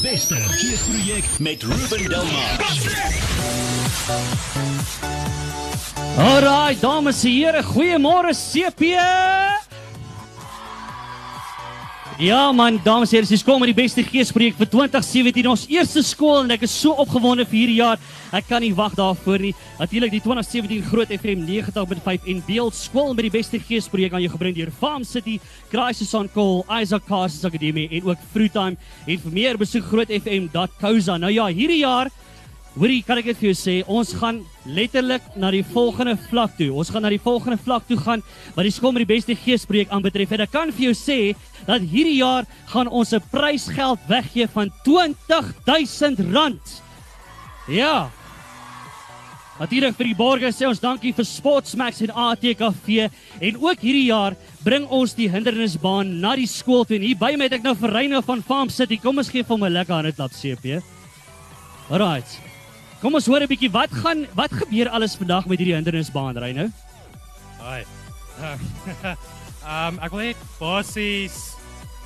beste geesprojek met Ruben Delmas. Alraai, dames en here, goeiemôre CP. Ja man, dames en here, dis kom met die beste geespreek vir 2017, ons eerste skool en ek is so opgewonde vir hierdie jaar. Ek kan nie wag daarvoor nie. Natuurlik die 2017 Groot FM 90.5 en Beeld skool met die beste geespreek aan jou gebring deur Farm City, Crisis on Call, Isaac Cars Academy en ook Fruitime. En vir meer besoek grootfm.co.za. Nou ja, hierdie jaar Hoorie, kan ek dit vir jou sê, ons gaan letterlik na die volgende vlak toe. Ons gaan na die volgende vlak toe gaan wat die skool met die beste geespreek aanbetref. En ek kan vir jou sê dat hierdie jaar gaan ons 'n prysgeld weggee van R20000. Ja. Natuurlik vir die borgers sê ons dankie vir Sportsmax en ATKV en ook hierdie jaar bring ons die hindernisbaan na die skool toe. En hier by my het ek nou vir Reyno van Farm City. Kom ons gee vir hom 'n lekker hande klap CP. Alrite. Kom ons hoor 'n bietjie wat gaan wat gebeur alles vandag met hierdie hindernisbaan ry nou? Hi. Ehm ek wil net basies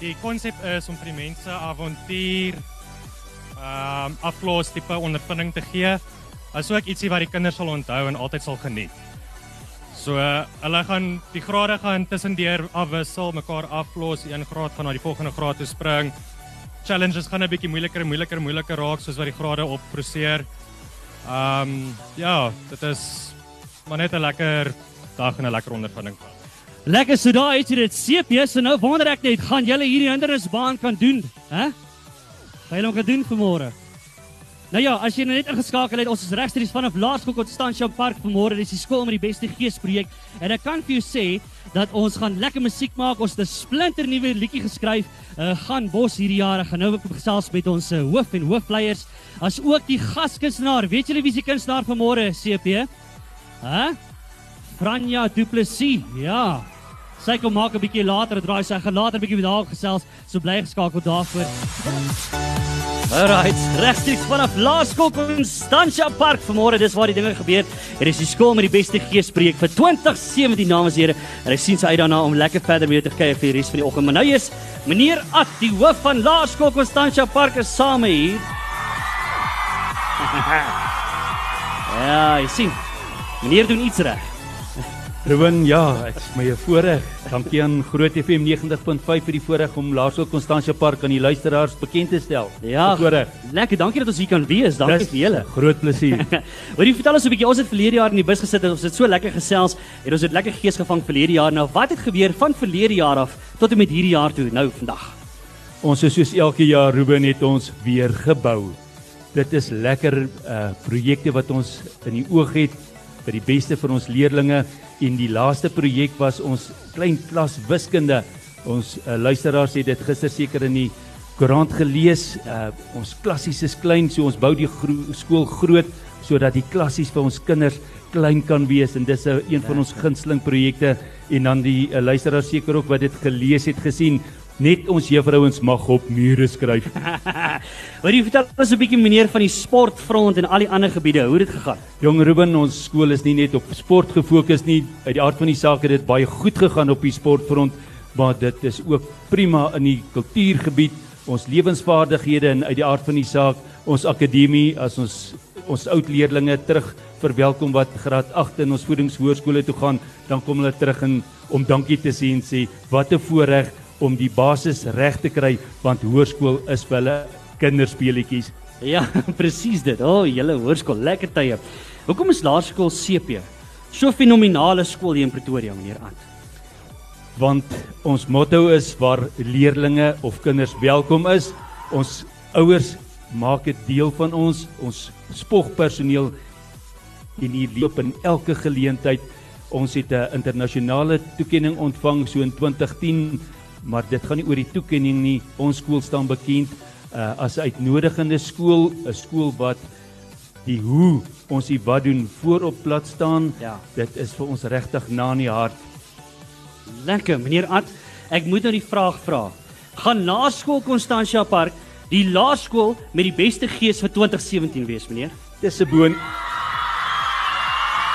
die konsep is om vir die mense avontuur ehm um, aflos tipe ondervinding te gee. Asook ietsie wat die kinders sal onthou en altyd sal geniet. So uh, hulle gaan die grade gaan tussendeur afwissel, mekaar aflos, een graad gaan na die volgende graad toe spring. Challenges gaan 'n bietjie moeiliker en moeiliker moeiliker raak soos wat die grade opproseer. Ehm um, ja, dit is maar net 'n lekker dag en 'n lekker ondervinding. Lekker so daai het jy dit CP so nou wonder ek net gaan julle hierdie hindernisbaan kan doen, hè? Gaan julle hom kan doen vanmôre? Nou ja, as jy nou net ingeskakel het, ons is regstreeks vanaf Laerskool Constantia Park vanmôre. Dis die skool met die beste geesprojek en ek kan vir jou sê dat ons gaan lekker musiek maak. Ons het 'n splinter nuwe liedjie geskryf. Uh gaan Bos hierdie jaar. Ek gaan nou ook gesels met ons uh, hoof en hoofleiers as ook die gaskunstenaar. Weet julle wie die kunstenaar vanmôre, CP? Hæ? Franja Du Plessis. Ja. Sy kom maak 'n bietjie later draai sy gaan later 'n bietjie daar gesels. So bly geskakel daarvoor. Alright, regstreeks vanaf Laerskool Constantia Park vanmôre, dis waar die dinge gebeur. Hier is die skool met die beste geespreek vir 2017 dames en here. En ek sien sy uit daarna om lekker verder mee te kyk vir die res van die oggend. Maar nou is meneer At, die hoof van Laerskool Constantia Park is saam hier. ja, jy sien. Meneer doen iets reg. Ruben, ja, dit is my voorreg. Dankie aan Groot FM 90.5 vir die voorreg om Laerskool Constantia Park aan die luisteraars bekend te stel. Ja, voorreg. Lekker, dankie dat ons hier kan wees. Dankie vir julle. Groot plesier. Wat jy vertel ons 'n bietjie, ons het verlede jaar in die bus gesit en ons het so lekker gesels en ons het lekker gees gevang verlede jaar. Nou, wat het gebeur van verlede jaar af tot en met hierdie jaar toe, nou vandag? Ons is soos elke jaar Ruben het ons weer gebou. Dit is lekker uh projekte wat ons in die oog het vir die beste vir ons leerdlinge en die laaste projek was ons klein klas wiskunde. Ons uh, luisteraars het dit gister seker in die koerant gelees. Uh ons klassies is klein, so ons bou die gro skool groot sodat die klassies vir ons kinders klein kan wees en dis 'n uh, een van ons gunsteling projekte en dan die uh, luisteraars seker ook wat dit gelees het gesien net ons juffrouens mag op mure skryf. Wat jy vertel ons 'n bietjie meneer van die sportfront en al die ander gebiede, hoe het dit gegaan? Jong Ruben, ons skool is nie net op sport gefokus nie. Uit die aard van die saak het dit baie goed gegaan op die sportfront, maar dit is ook prima in die kultuurgebied, ons lewensvaardighede en uit die aard van die saak ons akademie as ons ons oud leerdlinge terug verwelkom wat graad 8 in ons voedingshoërskole toe gaan, dan kom hulle terug en om dankie te sê en sê wat 'n voorreg om die basis reg te kry want hoërskool is vir hulle kinderspeletjies. Ja, presies dit. O, oh, julle hoërskool, lekker tye. Hoekom is Laerskool CP so fenominale skool hier in Pretoria, meneer Ant? Want ons motto is waar leerdlinge of kinders welkom is. Ons ouers maak dit deel van ons, ons spogpersoneel en hier loop in elke geleentheid. Ons het 'n internasionale toekenning ontvang so in 2010, maar dit gaan nie oor die toekenning nie. Ons skool staan bekend uh, as 'n uitnodigende skool, 'n skool wat die hoe ons die wat doen voorop plat staan. Ja. Dit is vir ons regtig na in die hart. Lekker, meneer Ant. Ek moet nou die vraag vra. Gaan Laerskool Constantia Park die laerskool met die beste gees vir 2017 wees, meneer? Dis 'n boon.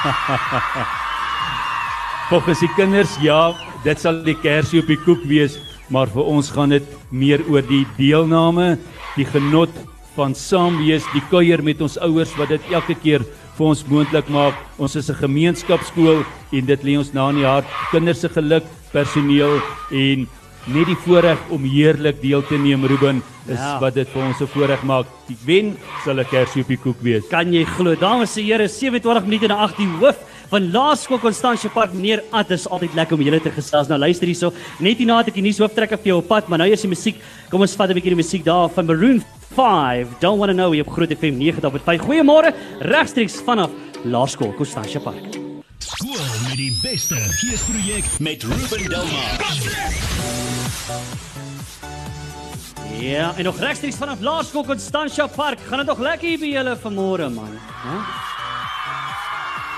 Volgens die kinders, ja, dit sal die kersie op die koek wees, maar vir ons gaan dit meer oor die deelname die genot van saam wees, die kuier met ons ouers wat dit elke keer vir ons moontlik maak. Ons is 'n gemeenskapskool en dit lê ons na in die hart. Kinders se geluk, personeel en net die voorreg om heerlik deel te neem Ruben is Ja. wat dit vir ons 'n voorreg maak. Die wen sal 'n kersie op die koek wees. Kan jy glo? Dames en here, 27 minute na 8 die hoof van Laerskool Constantia Park, meneer Ad, is altyd lekker om julle te gesels. Nou luister hierso, net hierna het ek die nuushooftrekker vir jou op pad, maar nou eers die musiek. Kom ons vat 'n bietjie die musiek daar van Maroon 5. Don't wanna know hier op Groot FM 90.5. Goeiemôre, regstreeks vanaf Laerskool Constantia Park. Skool met die beste geesprojek met Ruben Delmar. Ja, en nog regstreeks vanaf Laerskool Constantia Park. Gaan dit nog lekker hier by julle vanmôre man, hè?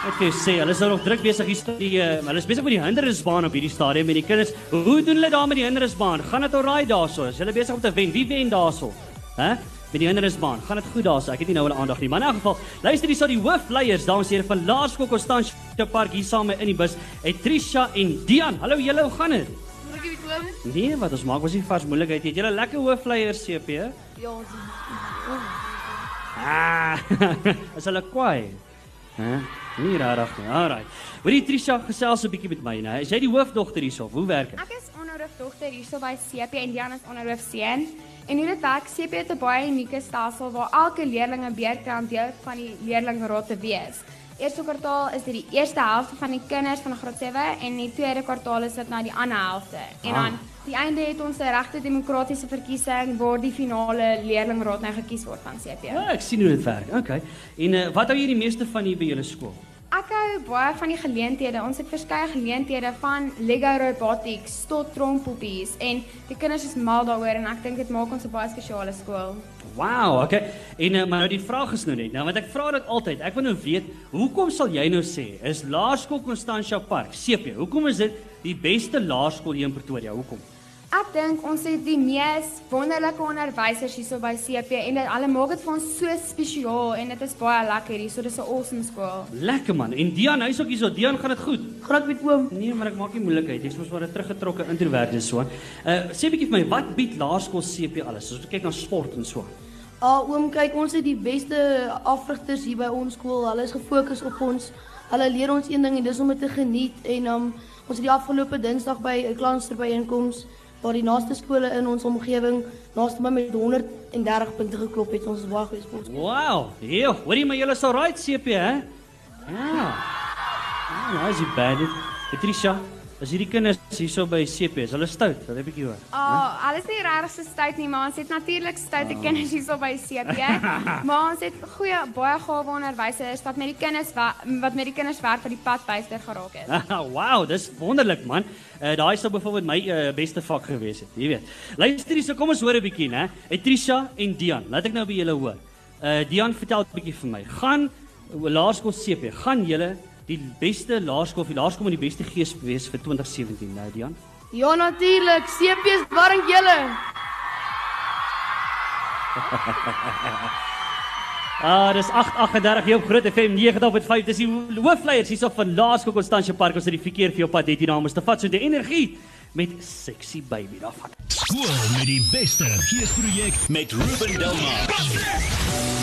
Ek sê, hulle is nou nog druk besig hier die uh, hulle is besig met die hindernisbaan op hierdie stadium met die kinders. Hoe doen hulle daar met die hindernisbaan? Gaan dit alraai daarso? Is hulle besig om te wen? Wie wen daarso? Hè? Met die hindernisbaan. Gaan dit goed daarso? Ek het nie nou hulle aandag nie. Maar in elk geval, luister hierso die hoofleiers, dames en here van Laerskool Constantia Park hier saam in die bus. Het Trisha en Dian. Hallo julle, hoe gaan dit? Nee, wat ons maak was nie vars moeilikheid. nie. Het julle lekker hoofleiers CP? Ja, ons Ah, is hulle kwaai? Hæ? Nie rarig nie. Alraai. Hoorie Trisha, gesels 'n bietjie met my, né? Is jy die hoofdogter hierso? Hoe werk dit? Ek is onderhoofdogter hierso by CP en Diana is onderhoofseun. En hoe dit werk, CP het 'n baie unieke stelsel waar elke leerling 'n beurtkrant deel van die leerlingraad te wees. Eerste kwartaal is dit die eerste helfte van die kinders van graad 7 en die tweede kwartaal is dit nou die ander helfte. En Ah. dan die einde het ons 'n regte demokratiese verkiesing waar die finale leerlingraad nou gekies word van CP. Ja, ek sien hoe dit werk. Okay. En uh, wat hou jy die meeste van hier by julle skool? Ek hou baie van die geleenthede. Ons het verskeie geleenthede van Lego robotics tot trompoppies en die kinders is mal daaroor en ek dink dit maak ons 'n baie spesiale skool. Wow, okay. En uh, maar nou die vraag is nou net, nou want ek vra dit altyd. Ek wil nou weet, hoekom sal jy nou sê is Laerskool Constantia Park, CP, hoekom is dit die beste laerskool hier in Pretoria? Hoekom? Ek dink ons het die mees wonderlike onderwysers hierso by CP en dit alle maak dit vir ons so spesiaal en dit is baie lekker hier. So dis 'n awesome skool. Lekker man. En Dian, hy's ook hierso. Dian, gaan dit goed? graag met oom. Nee, maar ek maak nie moeilikheid. Jy's mos maar 'n teruggetrokke introvert en so. Uh sê bietjie vir my, wat bied laerskool CP alles? As ons kyk na sport en so. Ah oom, kyk ons het die beste afrigters hier by ons skool. Hulle is gefokus op ons. Hulle leer ons een ding en dis om dit te geniet en um, ons het die afgelope Dinsdag by 'n klansterbyeenkoms waar die naaste skole in ons omgewing naaste my met 130 punte geklop het. Ons is baie goeie sport. Wow. Ja, hoorie maar julle sal right CP hè? Ja. Ja, nou is dit bad. Patricia, as hierdie kinders hierso by CP is, hulle stout. Wat heb ek hier hoor? Ah, oh, alles nie regtig so stout nie, maar ons het natuurlik stoute oh. kinders hierso by CP. maar ons het goeie baie gawe onderwysers wat met die kinders wa- wat met die kinders werk wat die pad byster geraak het. wow, dis wonderlik man. Uh, daai sou byvoorbeeld my uh, beste vak gewees het, jy weet. Luister hierso, kom ons hoor 'n bietjie, né? Trisha en Dian. Laat ek nou by julle hoor. Uh Dian, vertel 'n bietjie vir my. Gaan laerskool CP, gaan julle die beste laerskool of die laerskool met die beste gees wees vir 2017, né, Dian? Ja natuurlik, CP is warm julle. Ah, dis 8:38 hier op Groot FM 90.5. Dis die hoofleiers hierso van Laerskool Constantia Park. Ons het die verkeer vir jou pad het hier namens te vat so die energie met sexy baby daarvan. Skool met die beste geesprojek met Ruben Delmar.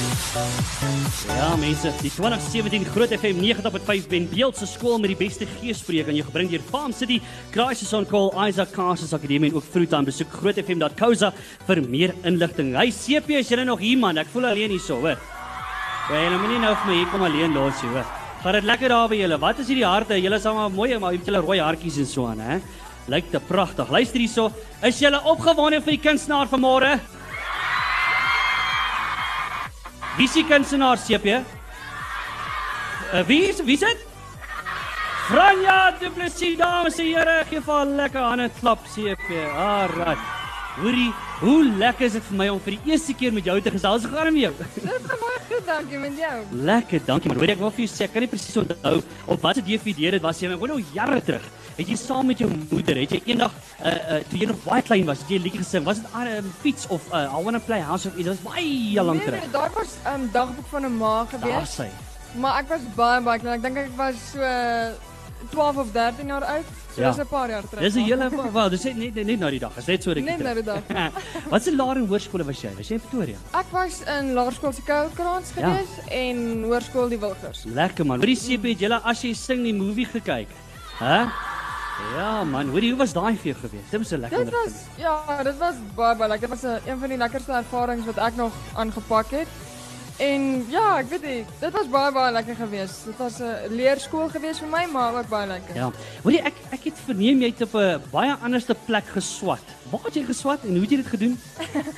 Ja, mense, die 2017 Groot FM 90.5 Ben Beeld se skool met die beste geespreek aan jou gebring deur Farm City, Crisis on Call, Isaac Carses Akademie en ook Fruitime. Besoek grootfm.co.za vir meer inligting. Hy CP is julle nog hier man. Ek voel alleen hierso, hoor. Ja, moenie nou vir my hier kom alleen los nie, hoor. Gaan dit lekker daar by julle. Wat is hierdie harte? Julle is almal mooi, maar jy het julle rooi hartjies en so aan, hè? Lyk te pragtig. Luister hierso. Is julle opgewonde vir die kunstenaar vanmôre? Wie die kunstenaar, CP? Uh, wie is wie is dit? Franja Du Plessis, dames en here, gee vir haar lekker hande klap CP. Alraai. Hoorie, hoe lekker is dit vir my om vir die eerste keer met jou te gesels. Hoe gaan dit met jou? Dit gaan baie goed, dankie met jou. Lekker, dankie man. Hoor ek wil vir jou sê, ek kan nie presies onthou op watter DVD dit was nie, maar ek hoor nou jare terug. Het jy saam met jou moeder, het jy eendag uh uh toe jy nog baie klein was, het jy 'n liedjie gesing? Was dit aan 'n um, fiets of uh, I wanna play house of iets? Dit was baie lank Nee, terug. nee, daar was 'n um, dagboek van 'n ma Daar gewees. sy. Maar ek was baie baie klein. Ek dink ek was so 12 of 13 jaar oud. So Ja. dis 'n paar jaar terug. Dis 'n hele wel, dis net net, net nou die dag. Is net so rukkie. Net nou die dag. Wat se laer en hoërskole was jy? Was jy in Pretoria? Ek was in Laerskool se Koukrans Ja. gewees en Hoërskool die Wilgers. Lekker man. Hoorie CP, het julle as jy sing die movie gekyk? Hæ? Ja man, hoorie hoe was daai vir jou gewees? Dit was 'n lekker Dit was ja, dit was baie baie lekker. Dit was 'n een van die lekkerste ervarings wat ek nog aangepak het. En ja, ek weet nie, dit was baie baie lekker geweest. Dit was 'n leerskool geweest vir my, maar ook baie lekker. Ja. Hoorie ek ek het verneem jy het op 'n baie anderste plek geswat. Waar het jy geswat en hoe het jy dit gedoen?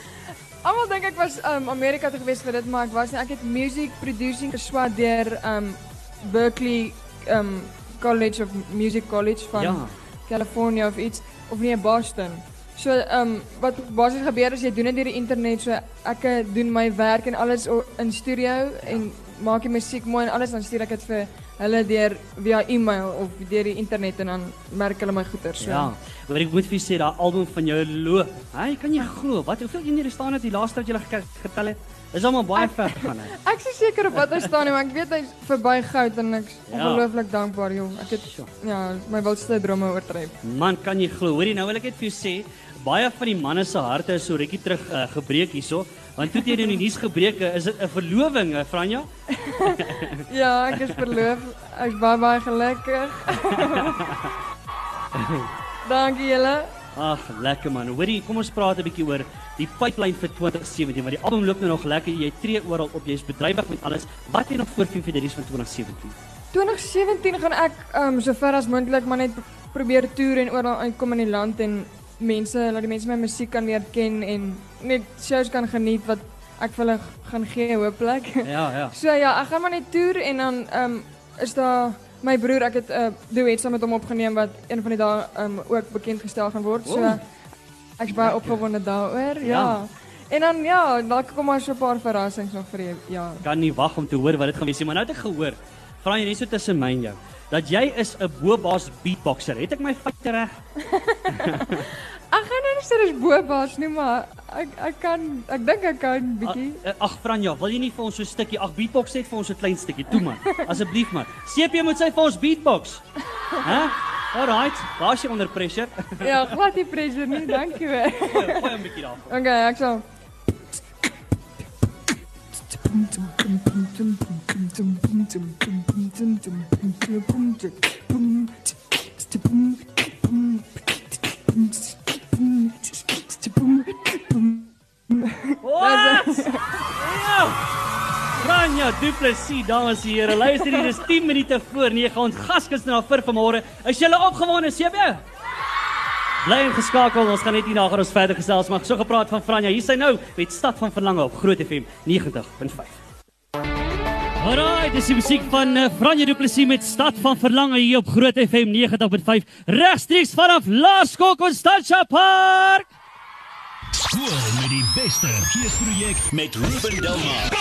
Almal dink ek was um Amerika toe geweest vir dit, maar ek was nie. Ek het music producing geswat deur um Berkeley um College of Music College van Ja. California of iets of nee Boston. So ehm um, wat basies gebeur is jy doen dit deur die internet. So ek eh, doen my werk en alles in studio en maak die musiek mooi en alles dan stuur ek dit vir hulle deur via e-mail of deur die internet en dan merk hulle my goeie. So Ja. Hoor ek moet vir jou sê daai album van jou loop. Hy kan jy glo wat hoeveel eenhede staan dit die laaste wat jy gek- getel het? Is almal baie ver gegaan hy. Ek is seker op wat hy staan nie, maar ek weet hy's verby goud en ek's Ja. ongelooflik dankbaar joh. Ek het ja, my wildste drome oortref. Man, kan jy glo? Hoorie, nou wil ek net vir jou sê, baie van die manne se harte is so rukkie terug uh, gebreek hierso. Want toe het jy in die nuus gebreek, is dit 'n verloving, eh, Franja? Ja, ek is verloof. Ek's baie baie gelukkig. Dankie julle. Ag, lekker man. Hoorie, kom ons praat 'n bietjie oor die pipeline vir 2017, want die album loop nou nog lekker. Jy tree oral op, jy's bedrywig met alles. Wat het jy nog voor vir die res van 2017? 2017 gaan ek um so ver as moontlik maar net probeer toer en oral uitkom in die land en mense, laat die mense my musiek kan leer ken en net shows kan geniet wat ek vir hulle gaan gee hooplik. Ja, ja. So ja, ek gaan maar net toer en dan um is daar my broer, ek het 'n uh, duet saam met hom opgeneem wat een van die dae um ook bekend gestel gaan word. So Oeh. ek's baie opgewonde daaroor. Ja. Ja. En dan ja, dalk kom maar so 'n paar verrassings nog vir die ja. Kan nie wag om te hoor wat dit gaan wees nie, maar nou het ek gehoor, Franja, net so tussen my en jou, dat jy is 'n bobaas beatboxer. Het ek my feite reg? Ek gaan nou sê dis bobaas nie, maar ek ek kan ek dink ek kan bietjie. Ag, Ag Franja, wil jy nie vir ons so 'n stukkie ag beatbox net vir ons 'n klein stukkie toe man. Asseblief man. CP moet sy vir ons beatbox. Hæ? Alright, daar's jy onder pressure. Ja, glad nie pressure nie, dankie hoor. Gooi 'n bietjie daar. Okay, ek sal. Wat? Ja. Franja Duplessis, dames en here. Luister hier, dis 10 minute voor 9. Ons gaskes na vir vanmôre. Is julle opgewonde, CP? Bly ingeskakel. Ons gaan net hierna gaan ons verder gesels, maar so gepraat van Franja. Hier sy nou met Stad van Verlange op Groot FM 90.5. Alraai, dis die musiek van uh, Franje Du Plessis met Stad van Verlange hier op Groot FM 90.5 regstreeks vanaf Laerskool Constantia Park. Skool met die beste geesprojek met Ruben Delmar.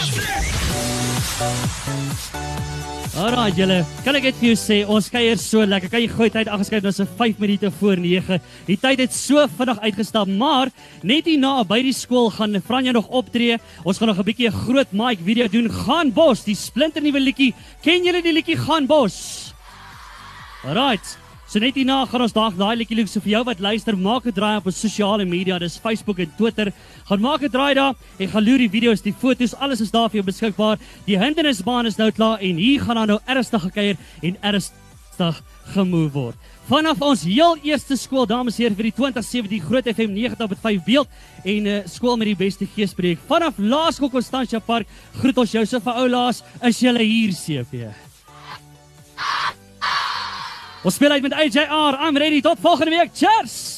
Alraai julle, kan ek net vir jou sê ons kuier so lekker. Kan jy gooi tyd aangeskryf nou so 5 minute voor 9. Die tyd het so vinnig uitgestap, maar net hierna by die skool gaan Franja nog optree. Ons gaan nog 'n bietjie 'n groot mic video doen. Gaan Bos, die splinternuwe liedjie. Ken julle die liedjie Gaan Bos? Alright. So net hierna gaan ons daag daai liedjie loop so vir jou wat luister, maak 'n draai op ons sosiale media, dis Facebook en Twitter. Gaan maak 'n draai daar en gaan loer die video's, die foto's, alles is daar vir jou beskikbaar. Die hindernisbaan is nou klaar en hier gaan dan nou ernstig gekuier en ernstig gemove word. Vanaf ons heel eerste skool, dames en here, vir die 2017 Groot FM 90.5 beeld en uh, skool met die beste geespreek. Vanaf Laerskool Constantia Park groet ons jou se vir oulaas. Is julle hier, CP? Ons speel uit met AJR. I'm ready tot volgende week. Cheers.